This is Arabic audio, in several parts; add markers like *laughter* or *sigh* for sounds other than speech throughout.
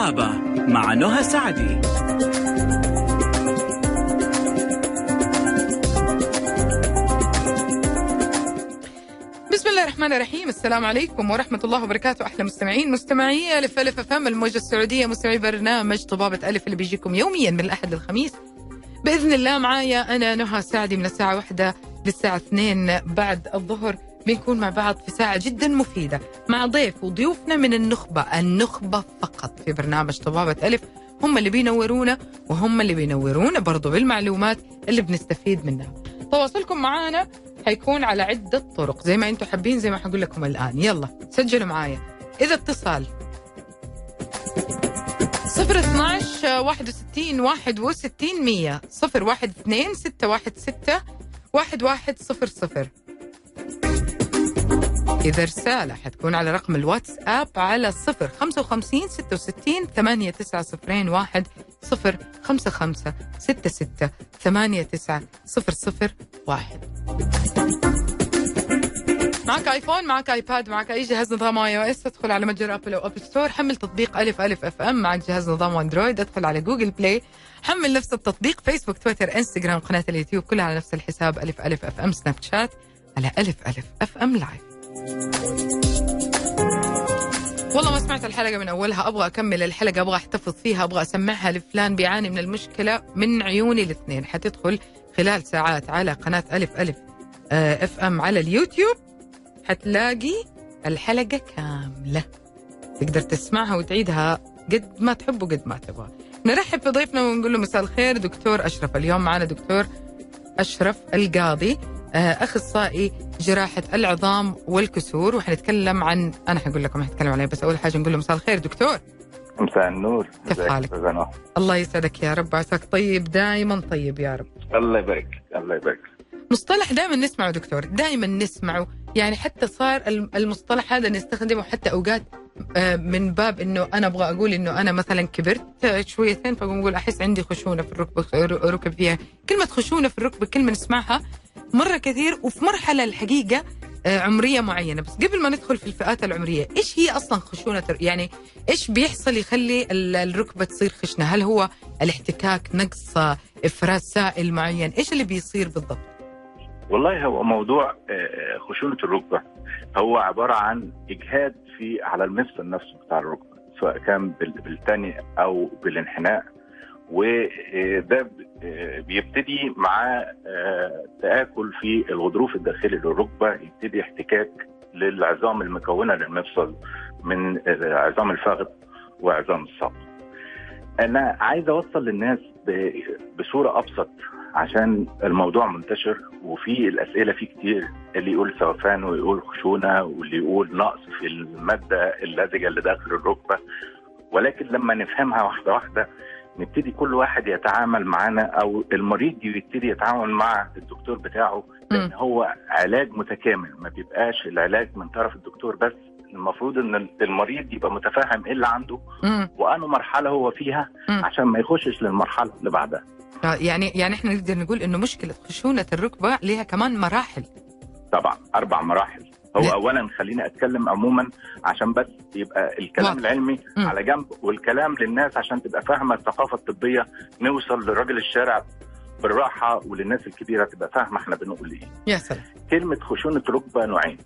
طبابة مع نهى سعدي. الرحمن الرحيم. السلام عليكم ورحمة الله وبركاته. أحلى مستمعين مستمعي ألف ألف أفهم الموجة السعودية مستمعي برنامج طبابة ألف اللي بيجيكم يوميا من الأحد للخميس. بإذن الله معايا أنا نهى سعدي من الساعة واحدة للساعة اثنين بعد الظهر. بنكون مع بعض في ساعة جدا مفيدة. مع ضيف وضيوفنا من النخبة النخبة فقط في برنامج طبابة ألف. هم اللي بينورونا وهم اللي بينورونا برضو بالمعلومات اللي بنستفيد منها. تواصلكم معنا حيكون على عدة طرق زي ما أنتم حابين زي ما حقول لكم الآن. يلا سجلوا معايا. إذا اتصال 012 61 61 100 012 616 1100 إذا رسالة حتكون على رقم الواتساب على 055 66 8901 055 66 8901 معك آيفون معك آيباد معك أي جهاز نظام iOS. ادخل على متجر آبل أو App Store حمل تطبيق ألف ألف FM معك جهاز نظام أندرويد. ادخل على Google Play. حمل نفس التطبيق. فيسبوك تويتر إنستغرام قناة اليوتيوب. كلها على نفس الحساب ألف ألف FM. سناب شات على ألف ألف FM live والله ما سمعت الحلقة من أولها. أبغى أكمل الحلقة أبغى أحتفظ فيها أبغى أسمعها لفلان بيعاني من المشكلة من عيوني الاثنين. حتدخل خلال ساعات على قناة ألف ألف آه، FM على اليوتيوب. حتلاقي الحلقة كاملة. تقدر تسمعها وتعيدها قد ما تحب وقد ما تبغى. نرحب في ضيفنا ونقول له مساء الخير دكتور أشرف. اليوم معنا دكتور أشرف القاضي. آه، أخصائي جراحة العظام والكسور وحنتكلم عن أنا حقول لكم حنتكلم عليه بس أول حاجة نقول له مساء الخير دكتور. مساء النور. كيف حالك؟ الله يسعدك يا رب عساك طيب دائما طيب يا رب. الله يبارك الله يبارك. مصطلح دائما نسمعه دكتور دائما نسمعه. يعني حتى صار الم- المصطلح هذا نستخدمه حتى أوقات آه، من باب إنه أنا أبغى أقول إنه أنا مثلا كبرت آه، شويتين فأقوم أقول أحس عندي خشونة في الركبه ركب فيها. كلمة خشونة في الركبه كلمة نسمعها مرة كثير وفي مرحلة الحقيقة آه، عمرية معينة. بس قبل ما ندخل في الفئات العمرية إيش هي أصلا خشونة يعني إيش بيحصل يخلي ال- الركبة تصير خشنة؟ هل هو الاحتكاك نقص آه، إفراز سائل معين؟ إيش اللي بيصير بالضبط؟ والله هو موضوع آه، خشونة الركبة هو عبارة عن إجهاد في على المفصل نفسه بتاع الركبة سواء كان بال- بالتاني أو بالانحناء وده آه، بيبتدي مع آه، تآكل في الغضروف الداخلي للركبة يبتدي احتكاك للعظام المكونة للمفصل من آه، عظام الفخذ وعظام الساق أنا عايز أوصل للناس بصورة أبسط عشان الموضوع منتشر وفي الأسئلة فيه كتير اللي يقول سوفان ويقول خشونة واللي يقول نقص في المادة اللزجة اللي داخل الركبة. ولكن لما نفهمها واحدة واحدة نبتدي كل واحد يتعامل معانا أو المريض يبتدي يتعامل مع الدكتور بتاعه لأن هو علاج متكامل ما بيبقاش العلاج من طرف الدكتور بس. المفروض إن المريض يبقى متفهم إيه اللي عنده. وأنه مرحلة هو فيها. عشان ما يخشش للمرحلة اللي بعدها. آه، يعني يعني إحنا نقدر نقول إنه مشكلة خشونة الركبة لها كمان مراحل. طبعا أربع مراحل. هو لا. اولا خليني أتكلم عموما عشان بس يبقى الكلام واضح. العلمي مم. على جنب والكلام للناس عشان تبقى فاهمة الثقافة الطبية نوصل لراجل الشارع بالراحة وللناس الكبيرة تبقى فاهمة إحنا بنقول إيه يا سلام كلمة خشونة ركبة نوعين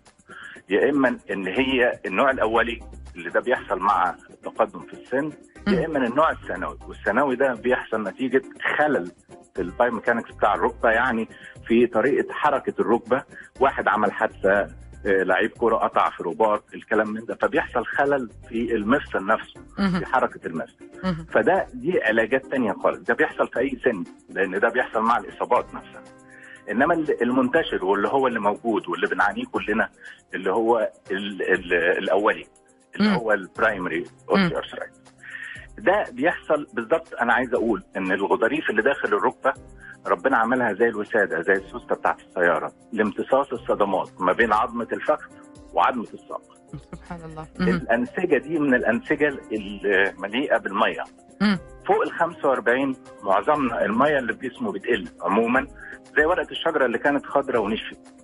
يا إما إن هي النوع الأولي اللي ده بيحصل مع التقدم في السن يا إما النوع الثانوي والثانوي ده بيحصل نتيجة خلل في ال biomechanics بتاع الركبة يعني في طريقة حركة الركبة واحد عمل حادثة لعيب كرة قطع في رباط الكلام من ده فبيحصل خلل في المفصل نفسه. في حركة المفصل. فده دي علاجات تانية خالص ده بيحصل في أي سن لأن ده بيحصل مع الإصابات نفسها إنما ال- المنتشر واللي هو اللي موجود واللي بنعانيه كلنا اللي هو ال ال الأولي اللي. هو ال primary osteoarthritis ده بيحصل بالظبط أنا عايز أقول إن الغضاريف اللي داخل الركبة ربنا عملها زي الوسادة زي السوستة بتاعت السيارة. لامتصاص الصدمات ما بين عظمة الفخذ وعظمة الساق. سبحان الله. الأنسجة دي من الأنسجة المليئة بالمية. فوق ال 45 معظمنا المية اللي في جسمه بتقل عموما زي ورقة الشجرة اللي كانت خضراء ونشفت.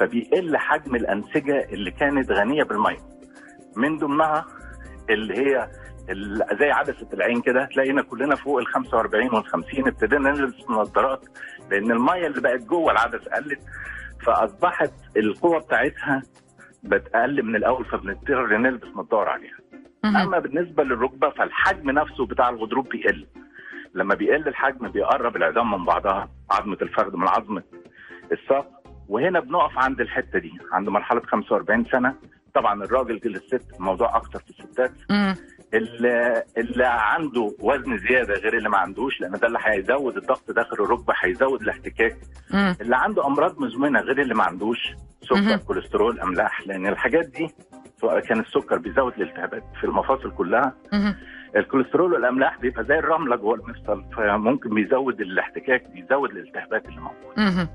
فبيقل حجم الأنسجة اللي كانت غنية بالمية. من ضمنها اللي هي زي عدسه العين كده تلاقينا كلنا فوق ال 45 وال 50 ابتدينا نلبس نظارات لأن المية اللي بقت جوه العدسه قلت فأصبحت القوة بتاعتها بتقل من الأول فبنضطر نلبس نظارة عليها. أما بالنسبة للركبة فالحجم نفسه بتاع الغضروف بيقل. لما بيقل الحجم بيقرب العظام من بعضها عظمة الفخذ من عظمة الساق. وهنا بنقف عند الحتة دي عند مرحلة 45 سنة. طبعا الراجل للست الموضوع أكتر في الستات. اللي, اللي عنده وزن زيادة غير اللي ما عندوش لأن ده اللي هيزود الضغط داخل الركبة هيزود الاحتكاك مم. اللي عنده أمراض مزمنة غير اللي ما عندوش. سكر كوليسترول أملاح لأن الحاجات دي سواء كان السكر بيزود الالتهابات في المفاصل كلها مهم. الكوليسترول والأملاح بيبقى زي الرملة جوه المفصل فممكن بيزود الاحتكاك بيزود الالتهابات اللي موجودة.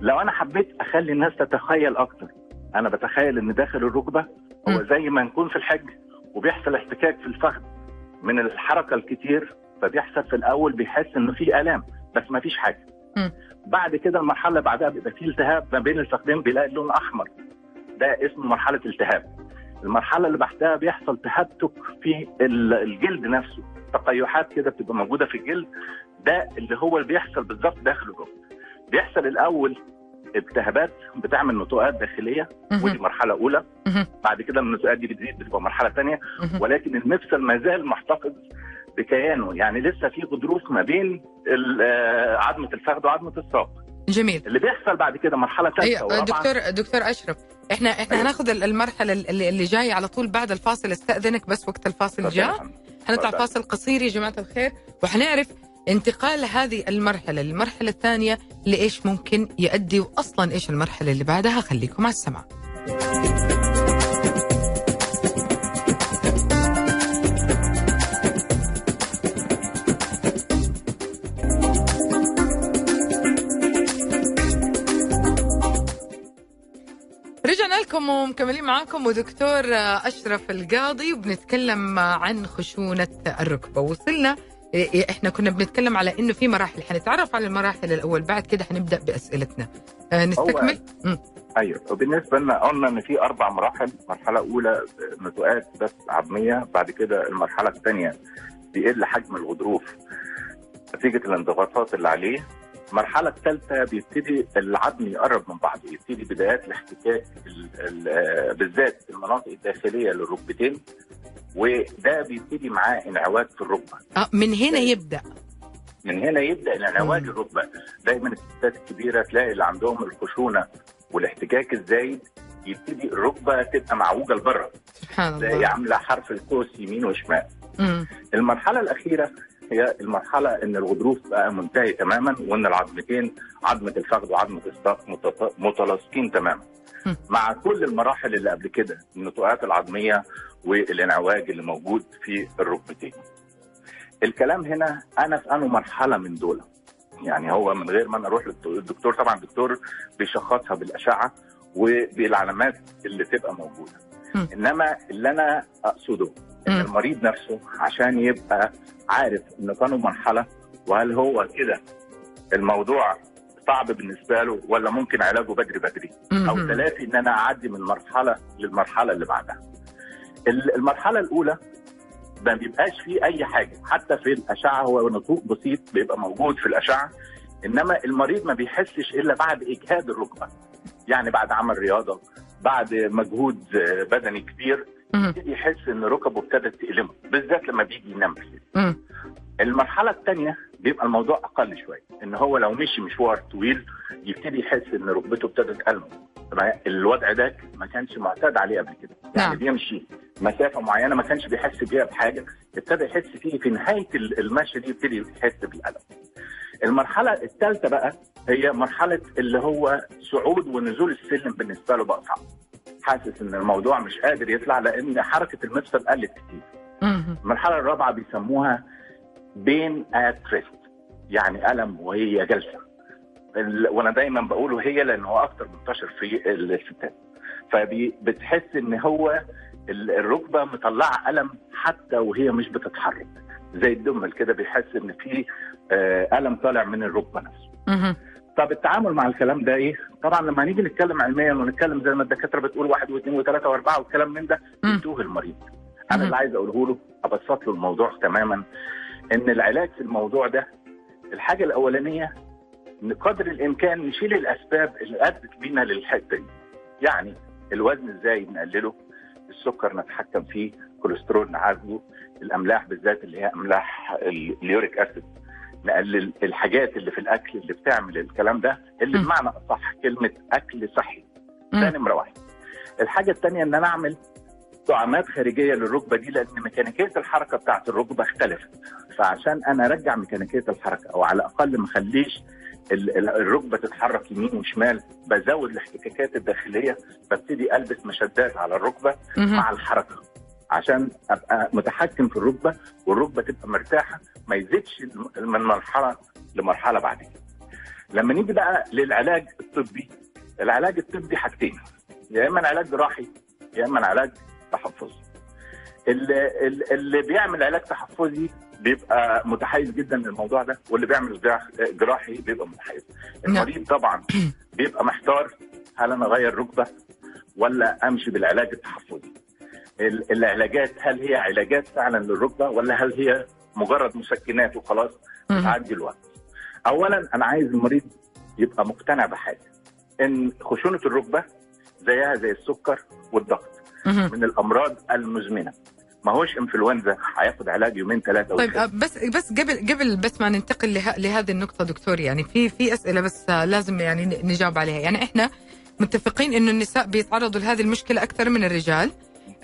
لو أنا حبيت أخلي الناس تتخيل أكتر أنا بتخيل إن داخل الركبة هو مم. زي ما نكون في الحج وبيحصل احتكاك في الفخذ من الحركة الكتير فبيحصل في الأول بيحس إنه في آلام بس ما فيش حاجة. بعد كده المرحلة اللي بعدها بيبقى فيه التهاب ما بين الفخذين بيلاقي لون أحمر. ده اسمه مرحلة التهاب. المرحلة اللي بعدها بيحصل تهتك في ال- الجلد نفسه. تقيحات كده بتبقى موجودة في الجلد ده اللي هو اللي بيحصل بالظبط داخل الركبه بيحصل الأول التهابات بتعمل نتوءات داخلية ودي. مرحلة أولى. بعد كده النتوءات دي بتزيد بتبقى مرحلة ثانية. ولكن المفصل ما زال محتفظ بكيانه يعني لسه في غضروف ما بين آه، عظمة الفخذ وعظمة الساق جميل اللي بيحصل بعد كده مرحلة ثالثه أيوه ورابعة دكتور دكتور أشرف إحنا إحنا أيوة. هناخذ المرحلة اللي, اللي جاية على طول بعد الفاصل استأذنك بس وقت الفاصل جاء اتفضل. فاصل قصير يا جماعة الخير وحنعرف انتقال هذه المرحلة للمرحلة الثانية لإيش ممكن يؤدي واصلا إيش المرحلة اللي بعدها. خليكم على السمع رجعنا لكم ومكملين معاكم ودكتور أشرف القاضي وبنتكلم عن خشونة الركبة. وصلنا إحنا كنا بنتكلم على إنه في مراحل. حنتعرف على المراحل الأول بعد كده حنبدأ بأسئلتنا. آه، نستكمل. أيوه. وبالنسبة لنا قلنا إن في أربع مراحل. مرحلة أولى نتوءات بس عظمية بعد كده المرحلة الثانية بيقل حجم الغضروف. نتيجة الانضغاطات اللي عليه المرحلة الثالثة بيبتدي العظم يقرب من بعضه، يبتدي بدايات الاحتكاك ال- ال- آه، بالذات في المناطق الداخلية للركبتين وده بيبتدي معاه انعواج في الركبة، آه من هنا يبدأ. من هنا يبدأ الانعواج. الركبة. دايما الستات الكبيرة تلاقي اللي عندهم الخشونة والاحتكاك الزايد يبتدي الركبة تبقى معوجة لبره. سبحان الله. عاملة حرف القوس يمين وشمال. مم. المرحلة الأخيرة هي المرحلة إن الغضروف بقى منتهي تماما وإن العظمتين عظمة الفخذ وعظمة الساق متلاصقين تماما. مع كل المراحل اللي قبل كده النتوءات العظمية والانعواج اللي موجود في الركبتين الكلام هنا أنا في انه مرحلة من دول يعني هو من غير ما أنا أروح للدكتور طبعا الدكتور بيشخصها بالأشعة وبالعلامات اللي تبقى موجودة. إنما اللي أنا أقصده إن. المريض نفسه عشان يبقى عارف إن كانوا مرحلة وهل هو كده الموضوع صعب بالنسبة له ولا ممكن علاجه بدري بدري أو. تلافي إن أنا أعدي من مرحلة للمرحلة اللي بعدها. ال- المرحلة الأولى ما بيبقاش فيه أي حاجة حتى في الأشعة هو نطوق بسيط بيبقى موجود في الأشعة إنما المريض ما بيحسش إلا بعد إجهاد الركبة يعني بعد عمل رياضة بعد مجهود بدني كبير. يبتدي يحس إن ركبه ابتدت تألمه بالذات لما بيجي ينام بالليل. المرحلة الثانية بيبقى الموضوع أقل شوية إن هو لو مشي مشوار طويل يبتدي يحس إن ركبته ابتدت طبعاً الوضع ده ما كانش معتاد عليه قبل كده. يعني نعم. بيمشي مسافة معينة ما كانش بيحس بيها بحاجة ابتدى يحس فيه في نهاية ال- المشي دي يبتدي يحس بالألم. المرحلة الثالثه بقى هي مرحلة اللي هو صعود ونزول السلم بالنسبة له بقى صعب. حاسس إن الموضوع مش قادر يطلع لأن حركة المفصل قلت كتير. المرحلة الرابعة بيسموها بين ات ريست يعني ألم وهي جالسه ال- وأنا دايما بقوله هي لأن هو أكتر منتشر في الستات. فبتحس إن هو ال- الركبة مطلعة ألم حتى وهي مش بتتحرك. زي الدمل كده بيحس إن في آه، ألم طالع من الركبة نفسه. طب التعامل مع الكلام ده إيه؟ طبعا لما نيجي نتكلم علميا ونتكلم زي ما الدكاترة بتقول واحد واثنين وثلاثة وأربعة والكلام من ده. بيتوه المريض. أنا اللي عايز أقوله له أبسط له الموضوع تماما إن العلاج في الموضوع ده الحاجة الأولانية إن قدر الإمكان نشيل الأسباب اللي أدت بينا للحتة دي. يعني الوزن إزاي نقلله؟ السكر نتحكم فيه، كوليسترول نعالجه، الأملاح بالذات اللي هي أملاح ال- اليوريك أسيد نقلل الحاجات اللي في الأكل اللي بتعمل الكلام ده اللي م. بمعنى أصح كلمة أكل صحي ده. نمرة واحد. الحاجة الثانية إن أنا أعمل دعامات خارجية للركبة دي لأن ميكانيكية الحركة بتاعت الركبة اختلفت فعشان أنا أرجع ميكانيكية الحركة أو على الأقل ما أخليش ال- ال- الركبة تتحرك يمين وشمال بزود الاحتكاكات الداخلية ببتدي ألبس مشدات على الركبة. مع الحركة عشان أبقى متحكم في الركبة والركبة تبقى مرتاحة ما يزيدش من مرحلة لمرحلة بعد كده. لما نيجي بقى للعلاج الطبي العلاج الطبي حاجتين يا إما علاج جراحي يا إما علاج تحفظي. اللي, اللي بيعمل علاج تحفظي بيبقى متحيز جدا للموضوع ده واللي بيعمل جراح- جراحي بيبقى متحيز. المريض طبعا بيبقى محتار هل أنا أغير ركبة ولا أمشي بالعلاج التحفظي. ال- العلاجات هل هي علاجات فعلا للركبة ولا هل هي مجرد مسكنات وخلاص مهم. تعدي الوقت. اولا أنا عايز المريض يبقى مقتنع بحاجة إن خشونة الركبة زيها زي السكر والضغط. من الأمراض المزمنة ما هوش إنفلونزا هياخد علاج يومين ثلاثة طيب آه، بس بس قبل قبل بس ما ننتقل له لهذه النقطة دكتور يعني في في أسئلة بس لازم يعني نجاوب عليها يعني إحنا متفقين إنه النساء بيتعرضوا لهذه المشكلة أكثر من الرجال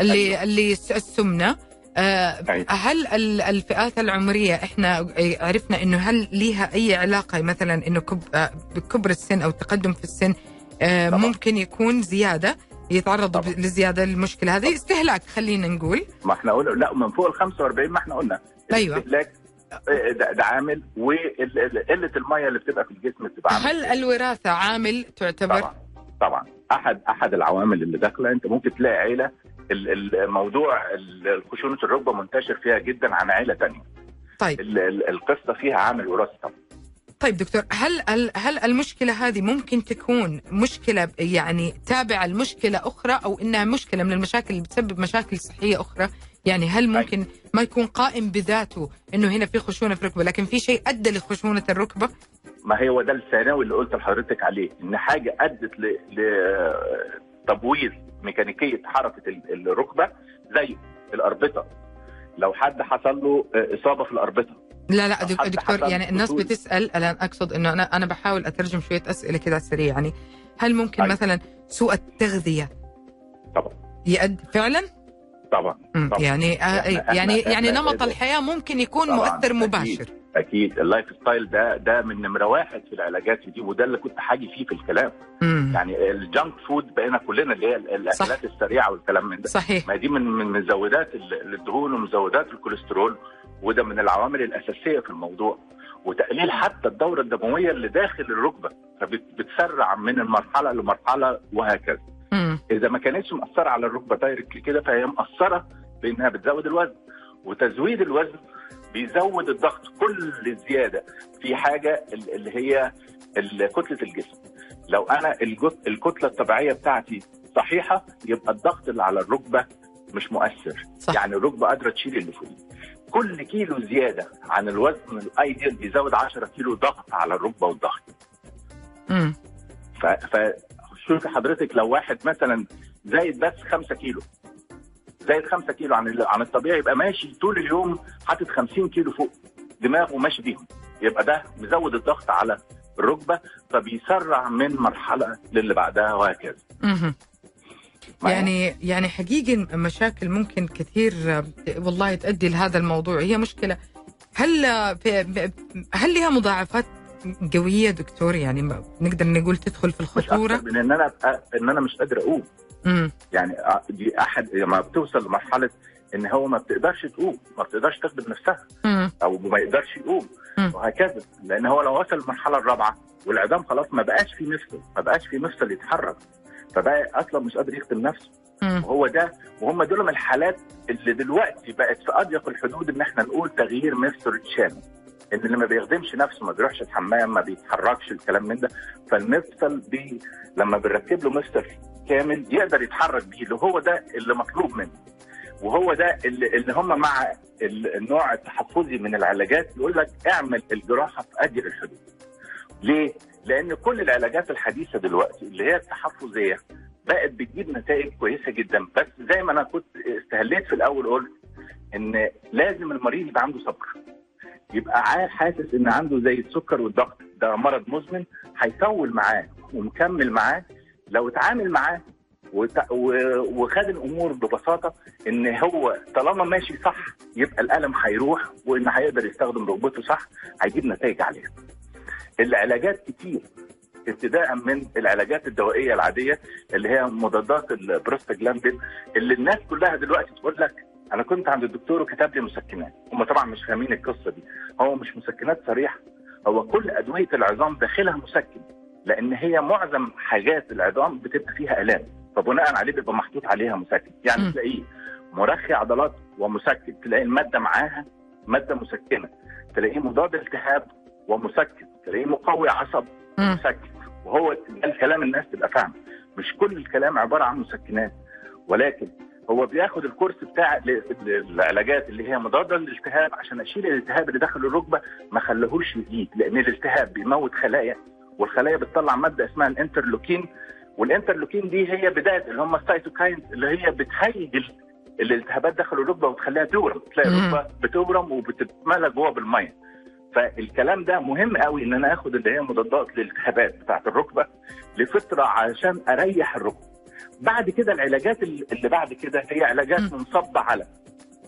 اللي أيوة. اللي الس- السمنة آه، أيوة. هل ال- الفئات العمرية إحنا عرفنا إنه هل ليها أي علاقة مثلا إنه آه، بكبر السن أو التقدم في السن آه، طبعا. ممكن يكون طبعا. ب- لزيادة للمشكلة هذه استهلاك خلينا نقول ما إحنا قلنا لا من فوق ال 45 ما إحنا قلنا أيوة. الاستهلاك آه، ده, ده عامل وقلة المية اللي بتبقى في الجسم بتبقى عامل هل الوراثة عامل تعتبر طبعا طبعا أحد أحد العوامل اللي داخلة أنت ممكن تلاقي عيلة الموضوع ال- خشونة الركبة منتشر فيها جدا عن عيلة تانية طيب ال- ال- القصة فيها عامل وراثي طبعا طيب دكتور هل هل هل المشكلة هذه ممكن تكون مشكلة يعني تابعة لمشكلة أخرى أو إنها مشكلة من المشاكل اللي بتسبب مشاكل صحية أخرى؟ يعني هل ممكن ما يكون قائم بذاته إنه هنا في خشونة في الركبه لكن في شيء أدى لخشونة الركبة؟ ما هي هو ده الثانوي اللي قلت لحضرتك عليه إن حاجة أدت لتبويض ميكانيكية حركة ال- الركبة زي الأربطة لو حد حصل له آه، إصابة في الأربطة لا لا دكتور يعني الناس. بتسأل الان أقصد إنه أنا أنا بحاول أترجم شوية أسئلة كذا على السريع يعني هل ممكن أيوة. مثلا سوء التغذية طبعا يؤدي فعلا؟ طبعا. طبعا. يعني آه يعني يعني إحنا نمط الحياة ممكن يكون مؤثر أكيد. أكيد. ال lifestyle ده ده من نمرة واحد في العلاجات دي وده اللي كنت حاجي فيه في الكلام. مم. يعني ال junk food بقينا كلنا اللي هي الأكلات السريعة والكلام من ده. صحيح. ما دي من من مزودات ال- الدهون ومزودات الكوليسترول وده من العوامل الأساسية في الموضوع. وتقليل حتى الدورة الدموية اللي داخل الركبة فبتسرع من المرحلة لمرحلة وهكذا. مم. إذا ما كانتش مأثرة على الركبة دايركت كده فهي مأثرة بإنها بتزود الوزن. وتزويد الوزن بيزود الضغط كل زيادة في حاجة ال- اللي هي كتلة الجسم لو أنا الكتلة الطبيعية بتاعتي صحيحة يبقى الضغط اللي على الركبة مش مؤثر صح. يعني الركبة قادرة تشيل اللي فوقيه كل كيلو زيادة عن الوزن الأيديال بيزود 10 كيلو ضغط على الركبة والضغط مم. ف... فشوف حضرتك لو واحد مثلا زايد بس 5 كيلو زايد 5 كيلو عن عن الطبيعي يبقى ماشي طول اليوم حاطط 50 كيلو فوق دماغه ماشي بيهم. يبقى ده مزود الضغط على الركبة فبيسرع من مرحلة للي بعدها وهكذا؟ يعني يعني حقيقي مشاكل ممكن كثير آه، والله تؤدي لهذا الموضوع. هي مشكلة. هل في هل لها مضاعفات قوية دكتور؟ يعني نقدر نقول تدخل في الخطورة؟ من إن أنا إن أنا مش قادر أقوم. يعني آه، دي أحد لما بتوصل لمرحلة إن هو ما بتقدرش تقوم ما بتقدرش تخدم نفسها أو ما يقدرش يقوم مم. وهكذا. لأن هو لو وصل المرحله الرابعة والعظام خلاص ما بقاش في مفصل ما بقاش في مفصل يتحرك فبقى أصلا مش قادر يخدم نفسه. وهو ده وهم دول من الحالات اللي دلوقتي بقت في أضيق الحدود إن إحنا نقول تغيير مفصل شامل. إن اللي ما بيخدمش نفسه ما بيروحش الحمام ما بيتحركش الكلام من ده. فالمفصل بي لما بنركب له مفصل كامل يقدر يتحرك بيه اللي هو ده اللي مطلوب منه وهو ده اللي, اللي هم مع ال- النوع التحفظي من العلاجات يقول لك اعمل الجراحة في اضيق الحدود. ليه؟ لأن كل العلاجات الحديثة دلوقتي اللي هي التحفظية بقت بتجيب نتائج كويسة جدا بس زي ما أنا كنت استهليت في الأول قلت إن لازم المريض يبقى عنده صبر يبقى حاسس إن عنده زي السكر والضغط ده مرض مزمن هيطول معاه ومكمل معاه لو اتعامل معاه وخد الأمور ببساطة إن هو طالما ماشي صح يبقى الألم هيروح وإن هيقدر يستخدم ركبته صح هيجيب نتائج عليها. العلاجات كتير ابتداء من العلاجات الدوائية العادية اللي هي مضادات البروستاجلاندين اللي الناس كلها دلوقتي تقول لك أنا كنت عند الدكتور وكتب لي مسكنات هم طبعا مش فاهمين القصة دي هو مش مسكنات صريحة هو كل أدوية العظام داخلها مسكن لأن هي معظم حاجات العظام بتبقى فيها آلام فبناء عليه بيبقى محطوط عليها مسكن يعني م. تلاقيه مرخي عضلات ومسكن تلاقي المادة معاها مادة مسكنة تلاقيه مضاد التهاب ومسكن تلاقيه مقوي عصب مم. مسكن وهو ده الكلام الناس تبقى فاهمة مش كل الكلام عبارة عن مسكنات ولكن هو بياخد ال course بتاع ال- ال- العلاجات اللي هي مضادة للالتهاب عشان أشيل الالتهاب اللي داخل الركبة ما خليهوش يزيد لأن الالتهاب بيموت خلايا والخلايا بتطلع مادة اسمها ال interleukin وال interleukin دي هي بداية اللي هم ال cytokines اللي هي بتهيج ال- الالتهابات داخل الركبة وتخليها تورم تلاقي. الركبة بتورم وبتتملى جوه بالمية فالكلام ده مهم قوي إن أنا آخد اللي هي مضادات للالتهابات بتاعت الركبة لفتره عشان أريح الركبة بعد كده العلاجات اللي بعد كده هي علاجات. منصبه على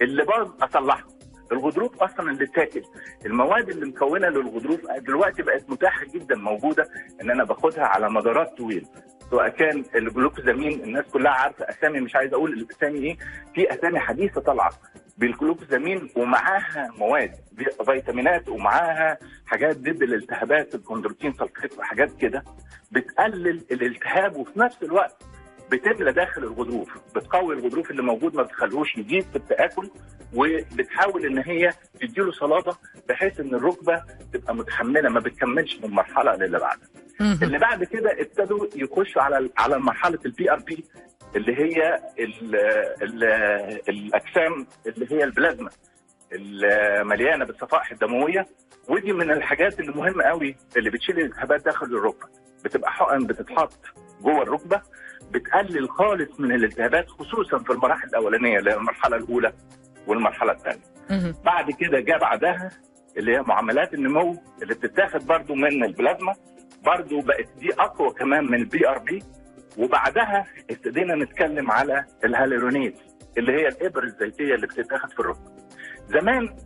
اللي باظ أصلحه الغضروف أصلا اللي اتاكل المواد اللي مكونة للغضروف دلوقتي بقت متاحة جدا موجودة إن أنا باخدها على مدارات طويلة. سواء كان الجلوكوزامين الناس كلها عارفة أسامي مش عايز أقول الأسامي إيه في أسامي حديثة طالعة بالجلوكوزامين ومعاها مواد في- فيتامينات ومعاها حاجات ضد الالتهابات الكوندروتين سلفيت وحاجات كده بتقلل الالتهاب وفي نفس الوقت بتملى داخل الغضروف بتقوي الغضروف اللي موجود ما بتخلوش يزيد في التاكل وبتحاول إن هي تديله صلاده بحيث إن الركبة تبقى متحملة ما بتكملش من مرحلة للي بعدها. اللي بعد كده ابتدوا يخشوا على على مرحلة ال PRP اللي هي ال ال الأجسام اللي هي البلازما المليانة بالصفائح الدموية. ودي من الحاجات اللي مهمة قوي اللي بتشيل الالتهابات داخل الركبه بتبقى حقن بتتحط جوه الركبة. بتقلل خالص من الالتهابات خصوصا في المراحل الأولانية اللي هي المرحلة الأولى والمرحلة الثانية. بعد كده جاء بعدها اللي هي معاملات النمو اللي بتتاخد برضو من البلازما برضو بقت دي أقوى كمان من ال PRP وبعدها ابتدينا نتكلم على ال hyaluronates اللي هي الإبر الزيتية اللي بتتاخد في الركبة. زمان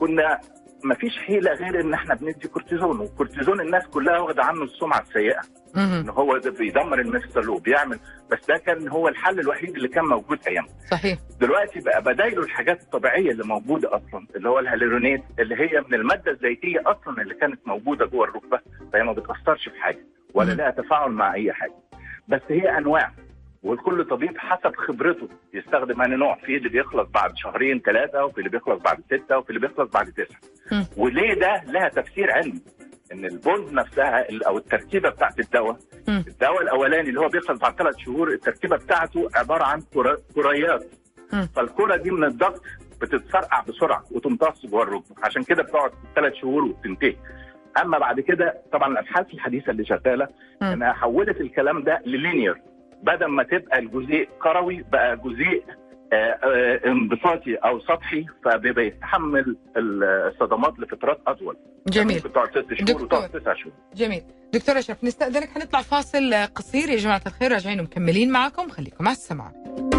كنا ما فيش حيلة غير إن إحنا بندي كورتيزون والكورتيزون الناس كلها واخده عنه السمعة السيئة. إن هو ده بيدمر المفصل وبيعمل بس ده كان هو الحل الوحيد اللي كان موجود ايامها صحيح. دلوقتي بقى بدايله الحاجات الطبيعية اللي موجودة أصلا اللي هو الهالورونيت اللي هي من المادة الزيتية أصلا اللي كانت موجودة جوه الركبة فهي ما بتأثرش في حاجة ولا. لها تفاعل مع أي حاجة. بس هي أنواع. وكل طبيب حسب خبرته. يستخدم انهي نوع. في اللي بيخلص بعد شهرين ثلاثة وفي اللي بيخلص بعد ستة وفي اللي بيخلص بعد تسعة. وليه ده لها تفسير علمي؟ إن البوند نفسها أو التركيبة بتاعت الدواء. الدواء الأولاني اللي هو بيخلص بعد ثلاث شهور التركيبة بتاعته عبارة عن كريات. فالكرة دي من الضغط بتتفرقع بسرعة وتمتص جوه الركبة. عشان كده بتقعد ثلاث شهور وبتنتهي. أما بعد كده طبعا الأبحاث الحديثة اللي شغالة. إنها حولت الكلام ده للينير. بدل ما تبقى الجزيء كروي بقى جزيء آه، آه، انبساطي أو سطحي فبيتحمل الصدمات لفترات أطول. جميل. ممكن تقعد ست دكتور. شهور وتقعد تسع شهور. جميل. دكتور اشرف نستأذنك حنطلع فاصل قصير. يا جماعة الخير راجعين ومكملين معكم خليكم على السماعة.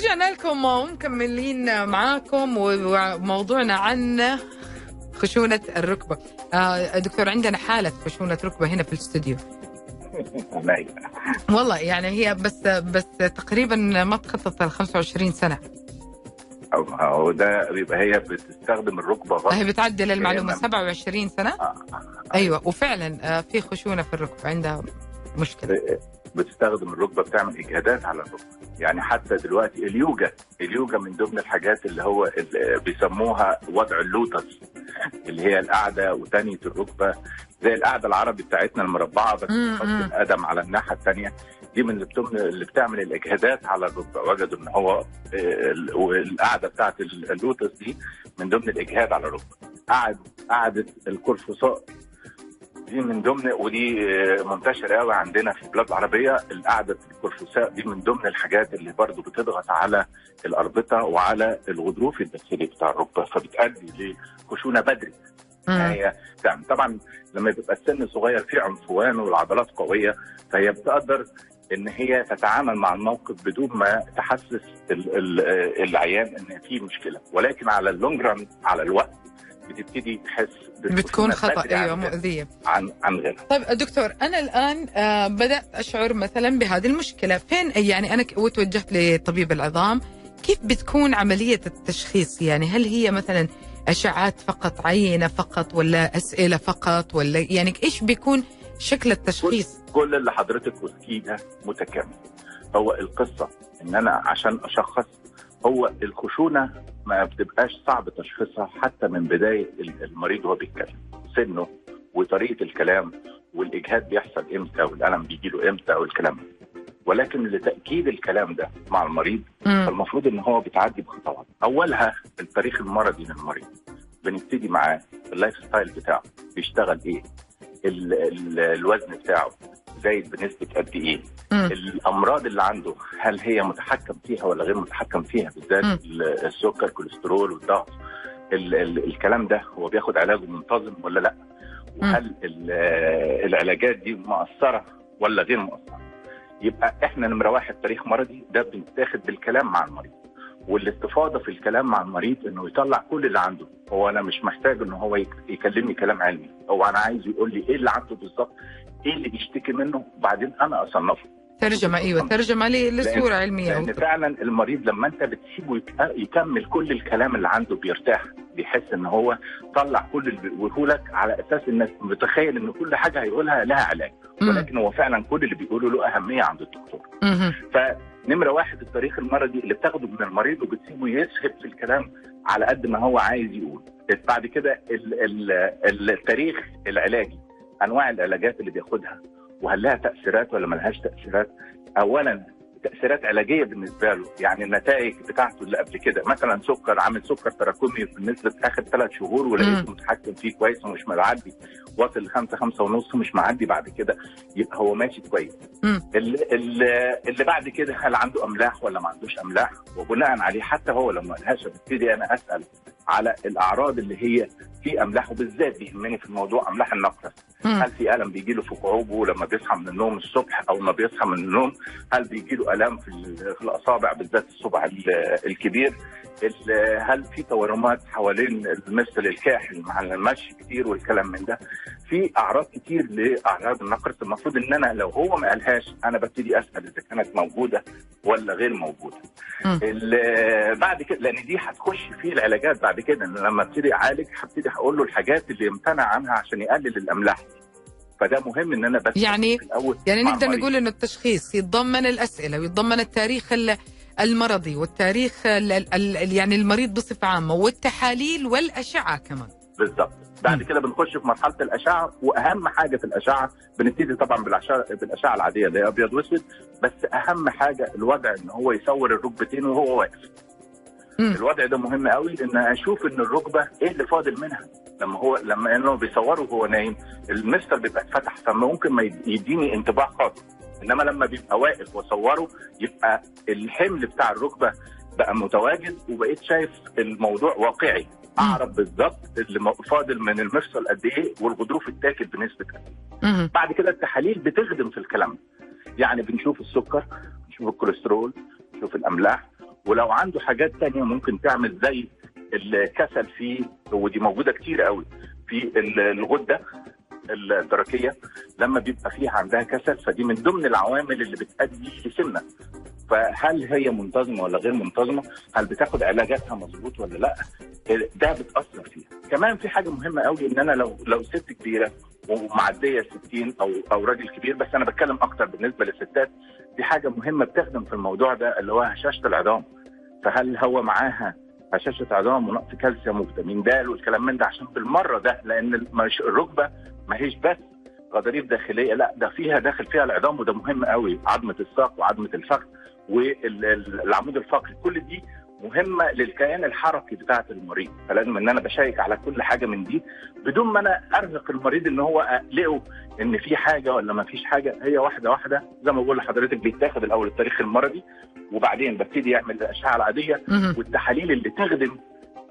ورجعنا لكم ومكملين معاكم وموضوعنا عن خشونة الركبة. آه، دكتور عندنا حالة خشونة ركبة هنا في الاستوديو. *laughs* والله يعني هي بس بس تقريبا ما تخطط ال 25 سنة. أو- أو ده بيبقى هي بتستخدم الركبة غلط هي بتعدل المعلومة. نعم. 27 سنة؟ آه، آه. أيوه وفعلا في خشونة في الركبة. عندها مشكلة. بتستخدم الركبة بتعمل إجهادات على الركبة. يعني حتى دلوقتي اليوجا اليوجا من ضمن الحاجات اللي هو اللي بيسموها وضع اللوتس اللي هي القعدة وتانية الركبة زي القعدة العربي بتاعتنا المربعة بس بتحط. القدم على الناحية الثانية دي من اللي, بتعمل الإجهادات على الركبة. وجدوا إن هو آه، ال- والقعدة بتاعت ال- اللوتس دي من ضمن الإجهاد على الركبة. قعد قعدة القرفصاء دي من ضمن ودي آه، منتشره قوي عندنا في البلاد العربية القعدة القرفصاء دي من ضمن الحاجات اللي برضو بتضغط على الأربطة وعلى الغضروف الداخلي بتاع الركبة فبتؤدي لخشونة بدري. مم. هي يعني طبعا لما بيبقى السن صغير فيه عنفوان والعضلات قوية فهي بتقدر إن هي تتعامل مع الموقف بدون ما تحسس ال- ال- العيان إن في مشكلة. ولكن على اللونج ران على الوقت بتبتدي تحس بتكون خطأ أيوه مؤذيه عن عن غيرها. طيب دكتور أنا الآن آه، بدأت أشعر مثلا بهذه المشكلة. فين يعني أنا وتوجهت لطبيب العظام كيف بتكون عملية التشخيص؟ يعني هل هي مثلا أشعات فقط عينة فقط ولا أسئلة فقط ولا يعني إيش بيكون شكل التشخيص؟ كل اللي حضرتك قلتيه ده متكامل. هو القصة إن أنا عشان أشخص هو الخشونة ما بتبقاش صعب تشخيصها حتى من بداية ال- المريض وهو بيتكلم. سنه وطريقة الكلام والإجهاد بيحصل إمتى والألم بيجي له إمتى والكلام ده. ولكن لتأكيد الكلام ده مع المريض. فالمفروض إن هو بيتعدي بخطوات. أولها التاريخ المرضي للمريض. بنبتدي معاه ال life style بتاعه بيشتغل إيه؟ ال ال الوزن بتاعه. زايد بنسبة قد إيه. الأمراض اللي عنده هل هي متحكم فيها ولا غير متحكم فيها بالذات السكر الكوليسترول والضغط ال ال الكلام ده هو بياخد علاجه منتظم ولا لأ؟ وهل ال- العلاجات دي مؤثرة ولا غير مؤثرة؟ يبقى إحنا نمرة واحد تاريخ مرضي ده بيتاخد بالكلام مع المريض. والإستفاضة في الكلام مع المريض إنه يطلع كل اللي عنده. هو أنا مش محتاج إن هو يك- يكلمني كلام علمي. هو أنا عايز يقول لي إيه اللي عنده بالظبط إيه اللي بيشتكي منه؟ وبعدين أنا اصنفه. ترجمة أيوه ترجمة لصورة علمية. لأن فعلا المريض لما انت بتسيبه يك- يكمل كل الكلام اللي عنده بيرتاح بيحس إن هو طلع كل اللي بيقوله لك على أساس إنك متخيل إن كل حاجة هيقولها لها علاج. ولكن هو فعلا كل اللي بيقوله له أهمية عند الدكتور. فنمرة واحد التاريخ المرضي اللي بتاخده من المريض وبتسيبه يسهب في الكلام على قد ما هو عايز يقول بعد كده ال- ال- التاريخ العلاجي. أنواع العلاجات اللي بياخدها وهل لها تأثيرات ولا ملهاش تأثيرات؟ اولا تأثيرات علاجية بالنسبة له يعني النتائج بتاعته اللي قبل كده مثلا سكر عامل سكر تراكمي بالنسبة آخر ثلاث شهور ولقيته متحكم فيه كويس ومش معدي واصل لخمسه خمسة ونص مش معدي بعد كده يبقى هو ماشي كويس. اللي, اللي بعد كده هل عنده أملاح ولا ما عندوش أملاح؟ وبناء عليه حتى هو لما قالهاش ببتدي أنا أسأل على الأعراض اللي هي في أملاح وبالذات بيهمني في الموضوع أملاح النقرس. هل في ألم بيجي له في قعوبه لما بيصحى من النوم الصبح أو لما بيصحى من النوم؟ هل بيجي له الام في, ال- في الأصابع بالذات الصبع ال- الكبير. ال- هل في تورمات حوالين مثل الكاحل مع المشي كتير والكلام من ده؟ في أعراض كتير لأعراض النقرس المفروض إن أنا لو هو ما قالهاش أنا ببتدي أسأل إذا كانت موجودة ولا غير موجودة. بعد كده لأن دي هتخش في العلاجات بعد كده. لما أبتدي أعالج هبتدي هقول له الحاجات اللي يمتنع عنها عشان يقلل الأملاح. فده مهم إن أنا بس يعني- في الأول يعني نقدر المريض. نقول إنه التشخيص يتضمن الأسئلة ويتضمن التاريخ ال- المرضي والتاريخ ال- ال- ال- يعني المريض بصفة عامة والتحاليل والأشعة كمان بالظبط بعد. كده بنخش في مرحلة الأشعة وأهم حاجة في الأشعة بنبتدي طبعا بالاشعه بالأشعة العادية اللي هي أبيض وأسود بس أهم حاجة الوضع إن هو يصور الركبتين وهو واقف مم. الوضع ده مهم قوي ان أشوف إن الركبة إيه اللي فاضل منها لما هو لما إنه بيصوره وهو نايم المستر بيبقى اتفتح فممكن ما يد- يديني انطباع خاطئ إنما لما بيبقى واقف وأصوره يبقى الحمل بتاع الركبة بقى متواجد وبقيت شايف الموضوع واقعي أعرف بالظبط اللي فاضل من المفصل قد إيه والغضروف التاكل بنسبة قد إيه مهم. بعد كده التحاليل بتخدم في الكلام ده. يعني بنشوف السكر نشوف الكوليسترول نشوف الأملاح ولو عنده حاجات تانية ممكن تعمل زي الكسل فيه ودي موجودة كتير قوي في ال- الغدة الدرقية لما بيبقى فيها عندها كسل فدي من ضمن العوامل اللي بتؤدي لسمنة. فهل هي منتظمة ولا غير منتظمة؟ هل بتاخد علاجاتها مظبوط ولا لأ؟ ده بتأثر فيها. كمان في حاجة مهمة قوي إن أنا لو لو ست كبيرة ومعدية 60 أو أو راجل كبير بس أنا بتكلم أكتر بالنسبة للستات دي حاجة مهمة بتخدم في الموضوع ده اللي هو هشاشة العظام. فهل هو معاها هشاشة عظام ونقص كالسيوم وفيتامين د والكلام من ده عشان بالمرة ده لأن الركبة ما هيش بس غضاريف داخلية لأ ده فيها داخل فيها العظام وده مهم قوي عظمة الساق وعظمة الفخذ والعمود الفقري كل دي مهمة للكيان الحركي بتاعة المريض فلازم إن أنا بشيك على كل حاجة من دي بدون ما أنا أرهق المريض إن هو أقلقه إن في حاجة ولا ما فيش حاجة هي واحدة واحدة زي ما بقول لحضرتك بيتاخد الأول التاريخ المرضي وبعدين ببتدي يعمل الاشعه العاديه. والتحاليل اللي تخدم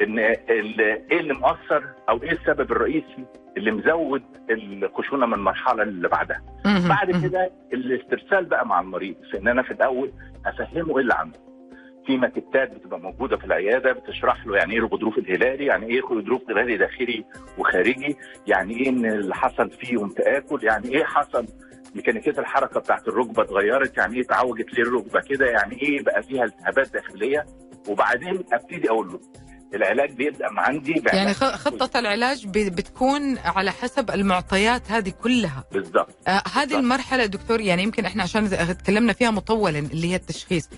إن إيه اللي مؤثر أو إيه السبب الرئيسي اللي مزود الخشونة من المرحلة اللي بعدها. بعد. كده الاسترسال بقى مع المريض في ان أنا في الأول أفهمه إيه اللي عنده في ماكتات بتبقى موجودة في العيادة بتشرح له يعني إيه الغضروف الهلالي يعني إيه غضروف هلالي داخلي وخارجي يعني إيه إن اللي حصل فيه يوم تاكل يعني إيه حصل ميكانيكية الحركة بتاعت الركبة اتغيرت يعني إيه اتعوجت ليه الركبه كده يعني إيه بقى فيها التهابات داخلية وبعدين أبتدي أقول له العلاج بيبدأ من عندي بعلاج يعني خ- خطة العلاج بتكون على حسب المعطيات هذه كلها. بالظبط آه هذه بالضبط. المرحلة دكتور يعني يمكن إحنا عشان تكلمنا فيها مطولا اللي هي التشخيص.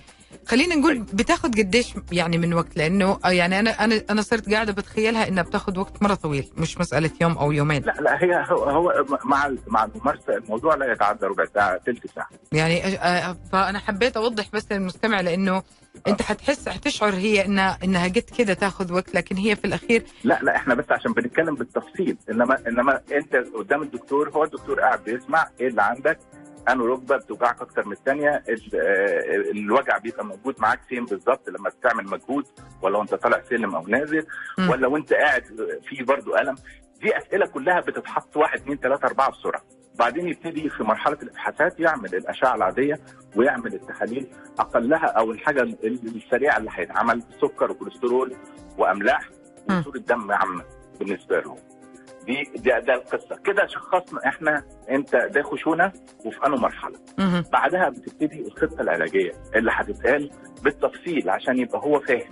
خلينا نقول أيوة. بتاخذ قديش يعني من وقت؟ لأنه آه يعني أنا أنا أنا صرت قاعدة بتخيلها إنها بتاخذ وقت مرة طويل مش مسألة يوم أو يومين. لا لا هي هو, هو مع مع الممارسة الموضوع لا يتعدى ربع ساعة ثلث ساعة. يعني آه، فأنا حبيت أوضح بس للمستمع لأنه أنت حتحس حتشعر هي إنها إنها قد كده تاخذ وقت لكن هي في الأخير لا لا إحنا بس عشان بنتكلم بالتفصيل إنما إنما أنت قدام الدكتور هو الدكتور قاعد بيسمع إيه اللي عندك انه ركبة بتوجعك أكتر من الثانية الوجع بيبقى موجود معاك فين بالظبط لما بتعمل مجهود ولا وأنت طالع سلم أو نازل. ولا وأنت قاعد في برضو ألم دي أسئلة كلها بتتحط واحد اثنين ثلاثة أربعة بسرعة بعدين يبتدي في مرحلة الابحاثات يعمل الأشعة العادية ويعمل التحاليل أقلها أو الحاجة السريعة اللي هيتعمل سكر وكوليسترول وأملاح. وصورة دم عامة بالنسبة لهم دي ده, ده القصة كده شخصنا إحنا أنت ده خشونة وفي انه مرحلة. بعدها بتبتدي الخطة العلاجية اللي هتتقال بالتفصيل عشان يبقى هو فاهم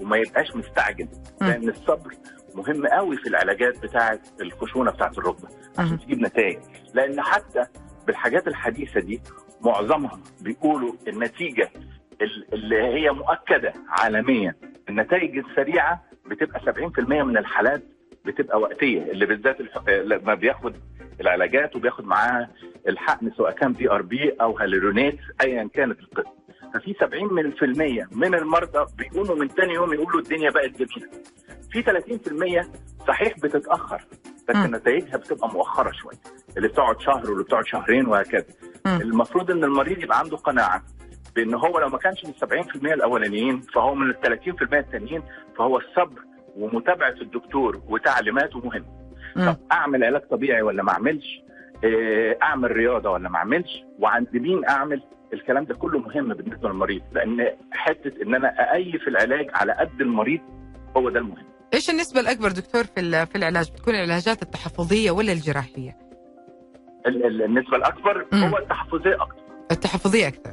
وما يبقاش مستعجل. لأن الصبر مهم قوي في العلاجات بتاعه الخشونة بتاعه الركبة. عشان تجيب نتائج لأن حتى بالحاجات الحديثة دي معظمها بيقولوا النتيجة ال- اللي هي مؤكدة عالميا النتائج السريعة بتبقى 70% من الحالات بتبقى وقتيه اللي بالذات لما بياخد العلاجات وبياخد معاها الحقن سواء كان PRP أو hyaluronate ايا كانت القصة ففي 70 في المية من المرضى بيقوموا من تاني يوم يقولوا الدنيا بقت جميلة في 30% صحيح بتتأخر بس. نتائجها بتبقى مؤخرة شوية اللي بتقعد شهر واللي بتقعد شهرين وهكذا. المفروض إن المريض يبقى عنده قناعة بإن هو لو ما كانش من 70% الأولانيين فهو من ال 30% التانيين فهو الصبر ومتابعة الدكتور وتعليماته مهم. طب أعمل علاج طبيعي ولا ما أعملش؟ آه، أعمل رياضة ولا ما أعملش؟ وعند مين أعمل؟ الكلام ده كله مهم بالنسبة للمريض لأن حتة إن أنا أأيف العلاج على قد المريض هو ده المهم. إيش النسبة الأكبر دكتور في في العلاج؟ بتكون العلاجات التحفظية ولا الجراحية؟ ال- ال- النسبة الأكبر. هو التحفظية أكتر. التحفظية أكثر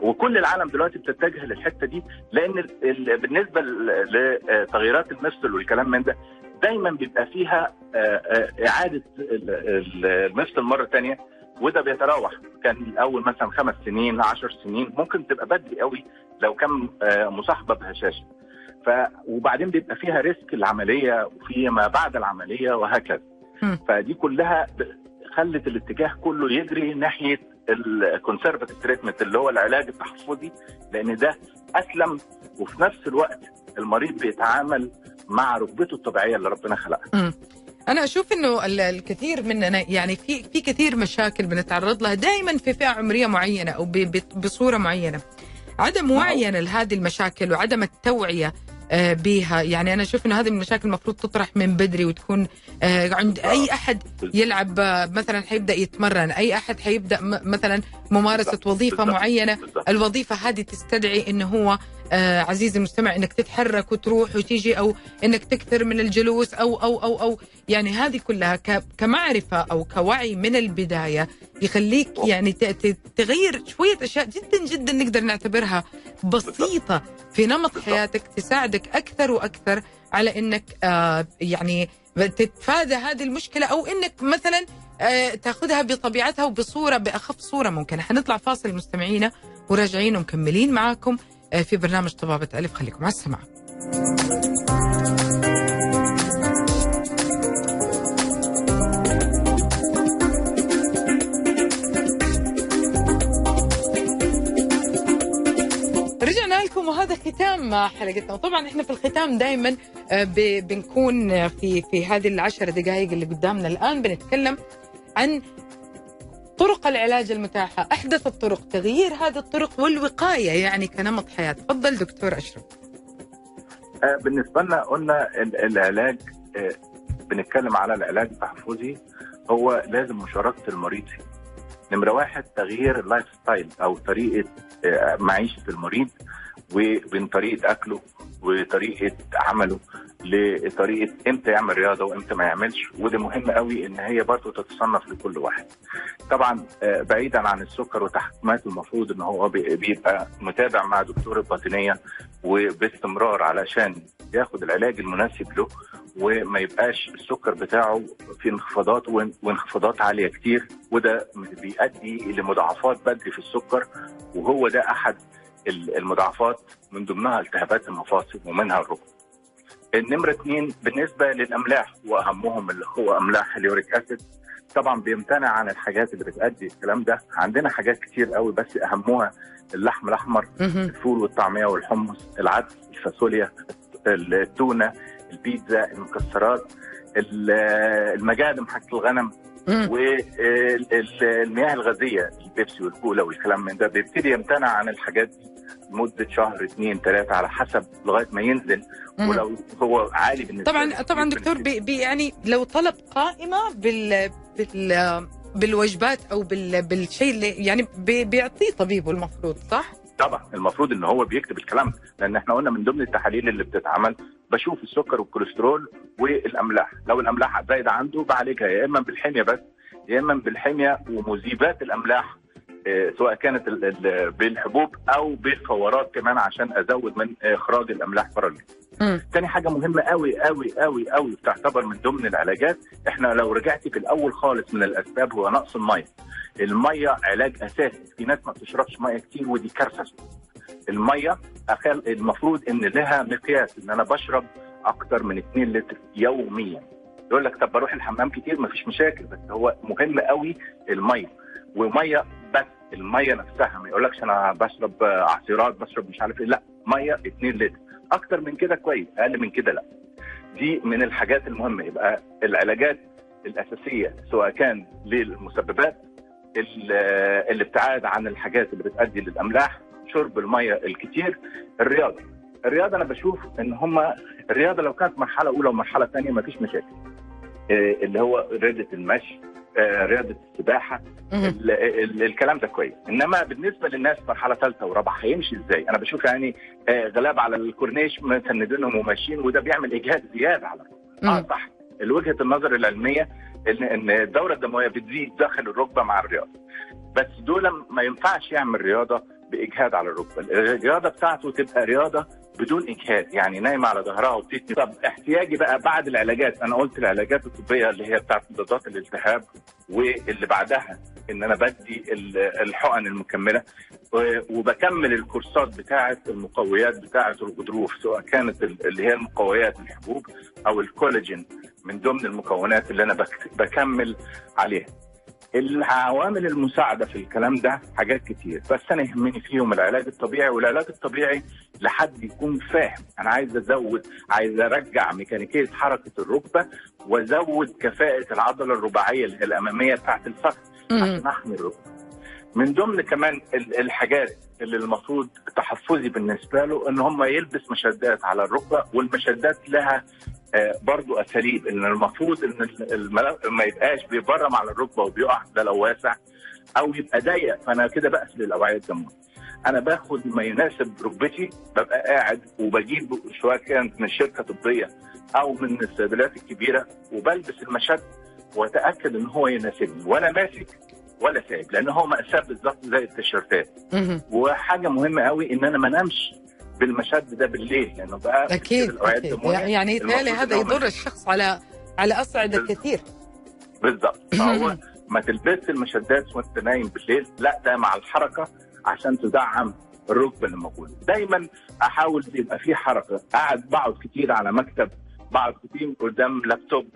وكل العالم دلوقتي بتتجه للحتة دي لأن ال- ال- بالنسبة لتغييرات المفصل والكلام من ده دايما بيبقى فيها آه، آه، إعادة ال- ال- المفصل مرة ثانية وده بيتراوح. كان الأول مثلا خمس سنين عشر سنين ممكن تبقى بدري قوي لو كان آه، مصاحبة بهشاشه ف وبعدين بيبقى فيها risk العملية وفي ما بعد العملية وهكذا. فدي كلها خلت الاتجاه كله يجري ناحية ال conservative treatment اللي هو العلاج التحفظي لأن ده أسلم وفي نفس الوقت المريض بيتعامل مع ركبته الطبيعية اللي ربنا خلقها. أنا أشوف إنه ال- الكثير مننا يعني في في كثير مشاكل بنتعرض لها دائما في فئة عمرية معينة أو بصورة معينة. عدم وعينا لهذه المشاكل وعدم التوعية آه، بها يعني أنا أشوف إنه هذه المشاكل المفروض تطرح من بدري وتكون آه، عند أي أحد يلعب آه، مثلا حيبدأ يتمرن أي أحد حيبدأ مثلا ممارسة وظيفة معينة. الوظيفة هذه تستدعي إنه هو آه عزيزي المستمع إنك تتحرك وتروح وتيجي أو إنك تكثر من الجلوس أو أو أو أو. يعني هذه كلها كمعرفة أو كوعي من البداية يخليك يعني تغير شوية أشياء جدا جدا نقدر نعتبرها بسيطة في نمط. حياتك تساعدك أكثر وأكثر على إنك آه يعني تتفادى هذه المشكلة أو إنك مثلا آه تأخذها بطبيعتها وبصورة بأخف صورة ممكنة. حنطلع فاصل مستمعينا وراجعين ومكملين معاكم في برنامج طبابة ألف. خليكم على السماعة. رجعنا لكم وهذا ختام حلقتنا. وطبعا إحنا في الختام دائما بنكون في في هذه العشر دقائق اللي قدامنا الآن بنتكلم عن طرق العلاج المتاحة أحدث الطرق تغيير هذه الطرق والوقاية يعني كنمط حياة. تفضل دكتور أشرف. آه، بالنسبة لنا قلنا ال- العلاج آه، بنتكلم على العلاج التحفظي هو لازم مشاركة المريض فيه. نمرة واحد تغيير ال life style أو طريقة آه، معيشة المريض وبين طريقة أكله وطريقة عمله. لطريقة إمتى يعمل رياضة وإمتى ما يعملش وده مهم قوي إن هي برضه تتصنف لكل واحد. طبعا آه، بعيدا عن السكر وتحكمات المفروض إن هو بي- بيبقى متابع مع دكتور الباطنية وباستمرار علشان ياخد العلاج المناسب له وما يبقاش السكر بتاعه في انخفاضات وان- وانخفاضات عالية كتير وده بيؤدي لمضاعفات بدري في السكر وهو ده أحد ال- المضاعفات من ضمنها التهابات المفاصل ومنها الركبة. النمرة اثنين بالنسبة للأملاح وأهمهم اللي هو أملاح اليوريك أسيد طبعا بيمتنع عن الحاجات اللي بتأدي الكلام ده عندنا حاجات كتير قوي بس أهمها اللحم الأحمر. الفول والطعمية والحمص العدس الفاصوليا التونة البيتزا المكسرات ال- المجادم حق الغنم. والمياه الغازية البيبسي والكولا والكلام من ده بيبتدي يمتنع عن الحاجات دي لمدة شهر اثنين ثلاثة على حسب لغاية ما ينزل. ولو هو عالي بالنسبة طبعا. طبعا دكتور بي بي يعني لو طلب قائمة بال بال بالوجبات أو بال بالشيء اللي يعني بي بيعطيه طبيبه المفروض صح؟ طبعا المفروض إن هو بيكتب الكلام لأن إحنا قلنا من ضمن التحاليل اللي بتتعمل بشوف السكر والكوليسترول والأملاح لو الأملاح زايدة عنده بعالجها يا إما بالحمية بس يا إما بالحمية ومذيبات الأملاح سواء كانت ال- ال- بالحبوب أو بالفورات كمان عشان أزود من إخراج الأملاح. مم. تاني حاجة مهمة قوي قوي قوي قوي بتعتبر من ضمن العلاجات إحنا لو رجعتي في الأول خالص من الأسباب هو نقص المية. المية علاج أساسي. في ناس ما بتشربش مية كتير ودي كارثة. المية المفروض إن لها مقياس إن أنا بشرب أكتر من 2 لتر يوميا. يقول لك طب بروح الحمام كتير؟ مفيش مشاكل بس هو مهم قوي المية. ومية بس. المية نفسها ما يقولكش أنا بشرب عصيرات بشرب مش عارف إيه لا مية 2 لتر. أكتر من كده كويس أقل من كده لا. دي من الحاجات المهمة. يبقى العلاجات الأساسية سواء كان للمسببات ال- الابتعاد عن الحاجات اللي بتؤدي للأملاح شرب المية الكتير. الرياضة. الرياضة أنا بشوف إن هم الرياضة لو كانت مرحلة أولى ومرحلة ثانية ما فيش مشاكل. آه، اللي هو رياضة المشي رياضة السباحة. مهم. ال- ال- الكلام ده كويس. إنما بالنسبة للناس مرحلة ثالثه ورابعة هيمشي إزاي؟ أنا بشوف يعني آه، غلاب على الكورنيش مسندينهم وماشيين وده بيعمل إجهاد زيادة على آه. صح. وجهة النظر العلمية ان إن الدورة الدموية بتزيد داخل الركبة مع الرياضة. بس دول ما ينفعش يعمل رياضة بإجهاد على الركبة. الرياضة بتاعته تبقى رياضة بدون إجهاد يعني نايمه على ظهرها وبتتني. طب احتياجي بقى بعد العلاجات أنا قلت العلاجات الطبية اللي هي بتاعت مضادات الالتهاب واللي بعدها إن أنا بدي ال- الحقن المكملة وبكمل الكورسات بتاعه المقويات بتاعه الغضروف سواء كانت ال- اللي هي المقويات الحبوب أو الكولاجين من ضمن المكونات اللي أنا بك- بكمل عليها. العوامل المساعدة في الكلام ده حاجات كتير بس أنا يهمني فيهم العلاج الطبيعي والعلاج الطبيعي لحد يكون فاهم أنا عايز أزود عايز أرجع ميكانيكية حركة الركبة وأزود كفاءة العضلة الرباعية اللي هي الأمامية بتاعت الفخذ. عشان أحمي الركبة من ضمن كمان ال- الحاجات اللي المفروض تحفظي بالنسبة له إن هم يلبس مشدات على الركبة والمشدات لها آه، برضو أساليب إن المفروض إن ما يبقاش بيبرم على الركبة وبيقع ده لو واسع أو يبقى ضيق فأنا كده بقفل الأوعية الدموية. أنا باخد ما يناسب ركبتي ببقى قاعد وبجيب سواء كانت من شركة طبية أو من الصيدليات الكبيرة وبلبس المشد وأتأكد إن هو يناسبني وأنا ماسك ولا سايب لأن هو مقاساه بالظبط زي التيشيرتات. وحاجة مهمة قوي إن أنا ما أنامش بالمشد ده بالليل لأنه بقى أكيد أكيد. الدموية. يعني يتهيألي هذا يضر الشخص على على اصعده بال- كثير بالظبط. *laughs* فهو ما تلبسش المشدات وأنت نايم بالليل لا ده مع الحركة عشان تدعم الركبه اللي موجوده دايما أحاول يبقى في حركة. قاعد بقعد كتير على مكتب بقعد كتير قدام لابتوب.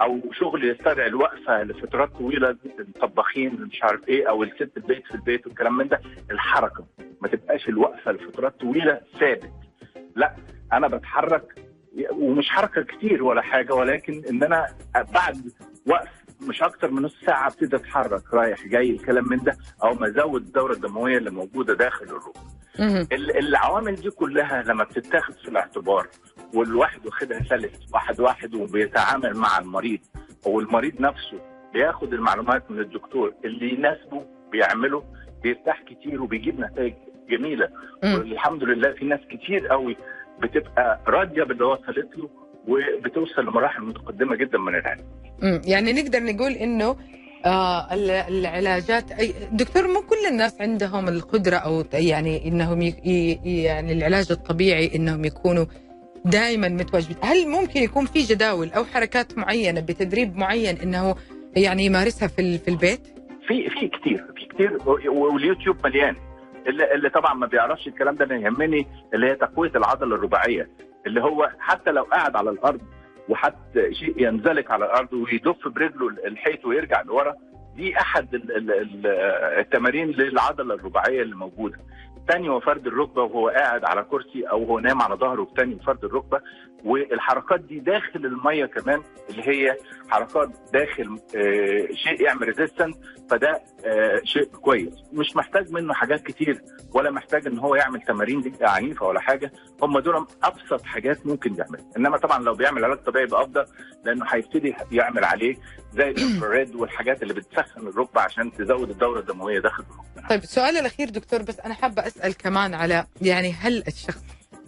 أو شغل يستدعي الوقفة لفترات طويلة الطباخين مش عارف إيه أو الست البيت في البيت والكلام من ده الحركة. ما تبقاش الوقفة لفترات طويلة ثابت. لا أنا بتحرك ومش حركة كتير ولا حاجة ولكن إن أنا بعد وقف مش أكتر من نص ساعة أبتدي أتحرك رايح جاي الكلام من ده أو ما أزود الدورة الدموية اللي موجودة داخل الركبه مهم. ال- العوامل دي كلها لما بتتاخد في الاعتبار والواحد واخدها سلس واحد واحد وبيتعامل مع المريض أو المريض نفسه بياخد المعلومات من الدكتور اللي يناسبه بيعمله بيرتاح كتير وبيجيب نتائج جميلة. والحمد لله في ناس كتير قوي بتبقى راضية باللي وصلت له وبتوصل لمراحل متقدمة جدا من العلاج مم. يعني نقدر نقول إنه آه ال- العلاجات أي دكتور مو كل الناس عندهم القدرة أو يعني إنهم. ي- يعني العلاج الطبيعي إنهم يكونوا دائما متواجدين، هل ممكن يكون في جداول أو حركات معينة بتدريب معين إنه يعني يمارسها في في البيت؟ في في كتير في كتير. واليوتيوب مليان. اللي, اللي طبعا ما بيعرفش الكلام ده أنا يهمني اللي هي تقوية العضلة الرباعية. اللي هو حتى لو قاعد على الأرض وحتى شيء ينزلق على الأرض ويدف برجله الحيط ويرجع لورا دي أحد ال- ال- ال- التمارين للعضلة الرباعية اللي موجودة. تاني هو فرد الركبة وهو قاعد على كرسي أو هو نام على ظهره تاني فرد الركبة والحركات دي داخل المية كمان اللي هي حركات داخل آه، شيء يعمل ريزيستنس فده آه، شيء كويس. مش محتاج منه حاجات كتير ولا محتاج إن هو يعمل تمارين عنيفة ولا حاجة. هم دول أبسط حاجات ممكن يعملها إنما طبعا لو بيعمل علاج طبيعي يبقى أفضل لأنه هيبتدي يعمل عليه زي الانفراريد والحاجات اللي بتسخن الركبة عشان تزود الدورة الدموية داخل الركبه طيب السؤال الأخير دكتور بس أنا حابة أسأل كمان على يعني هل الشخص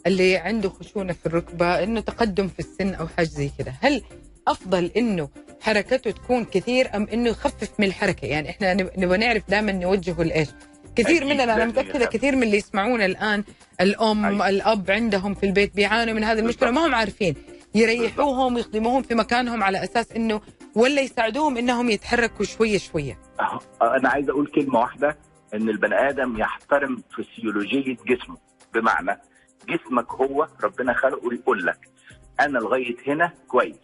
اللي عنده خشونة في الركبة إنه تقدم في السن أو حاجة زي كذا هل أفضل إنه حركته تكون كثير أم إنه يخفف من الحركة؟ يعني إحنا نب- نبغى نعرف دائما نوجهه لإيش. كثير مننا أنا متأكدة يخفف. كثير من اللي يسمعونا الآن الأم أيوة. الأب عندهم في البيت بيعانوا من هذه المشكلة ما هم عارفين. يريحوهم ويخدموهم في مكانهم على أساس إنه ولا يساعدوهم إنهم يتحركوا شوية شوية. أهو، أنا عايز أقول كلمة واحدة إن البني آدم يحترم فسيولوجية جسمه. بمعنى جسمك هو ربنا خلقه يقول لك أنا لغاية هنا كويس.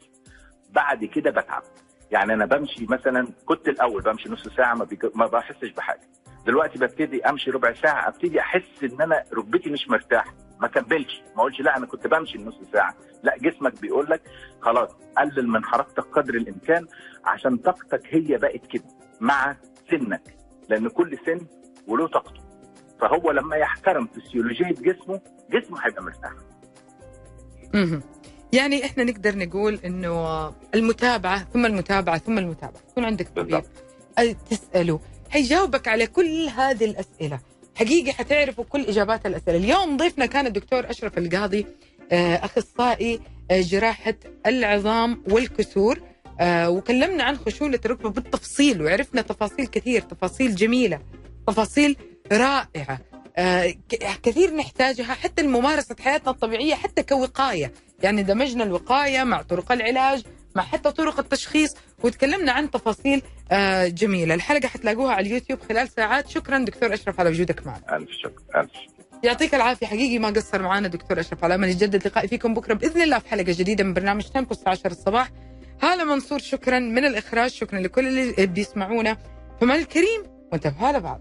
بعد كده بتعب. يعني أنا بمشي مثلا كنت الأول بمشي نص ساعة ما. ما بحسش بحاجة. دلوقتي ببتدي أمشي ربع ساعة أبتدي أحس إن أنا ركبتي مش مرتاح ما كملش. ما أقولش لا أنا كنت بمشي نص ساعة. لا جسمك بيقول لك خلاص قلل من حركتك قدر الإمكان عشان طاقتك هي بقت كده مع سنك. لأن كل سن وله طاقته. فهو لما يحترم فسيولوجية جسمه جسمه هيبقى مرتاح. يعني إحنا نقدر نقول إنه المتابعة ثم المتابعة ثم المتابعة. يكون عندك طبيب. تسأله. حيجاوبك على كل هذه الأسئلة. حقيقي حتعرفوا كل إجابات الأسئلة. اليوم ضيفنا كان الدكتور أشرف القاضي آه، أخصائي آه، جراحة العظام والكسور. آه، وكلمنا عن خشونة الركبة بالتفصيل وعرفنا تفاصيل كثير تفاصيل جميلة تفاصيل رائعة. كثير نحتاجها حتى لممارسة حياتنا الطبيعية حتى كوقاية. يعني دمجنا الوقاية مع طرق العلاج مع حتى طرق التشخيص وتكلمنا عن تفاصيل آه، جميلة. الحلقة حتلاقوها على اليوتيوب خلال ساعات. شكرا دكتور أشرف على وجودك معنا. ألف شكر ألف شكر. يعطيك العافية. حقيقي ما قصر معنا دكتور أشرف على أمل يجدد لقائي فيكم بكرة بإذن الله في حلقة جديدة من برنامج تيمبو الساعة 10 الصباح. هلا منصور شكرا من الإخراج شكرا لكل اللي بيسمعونا. فمال الكريم وانتبهوا لبعض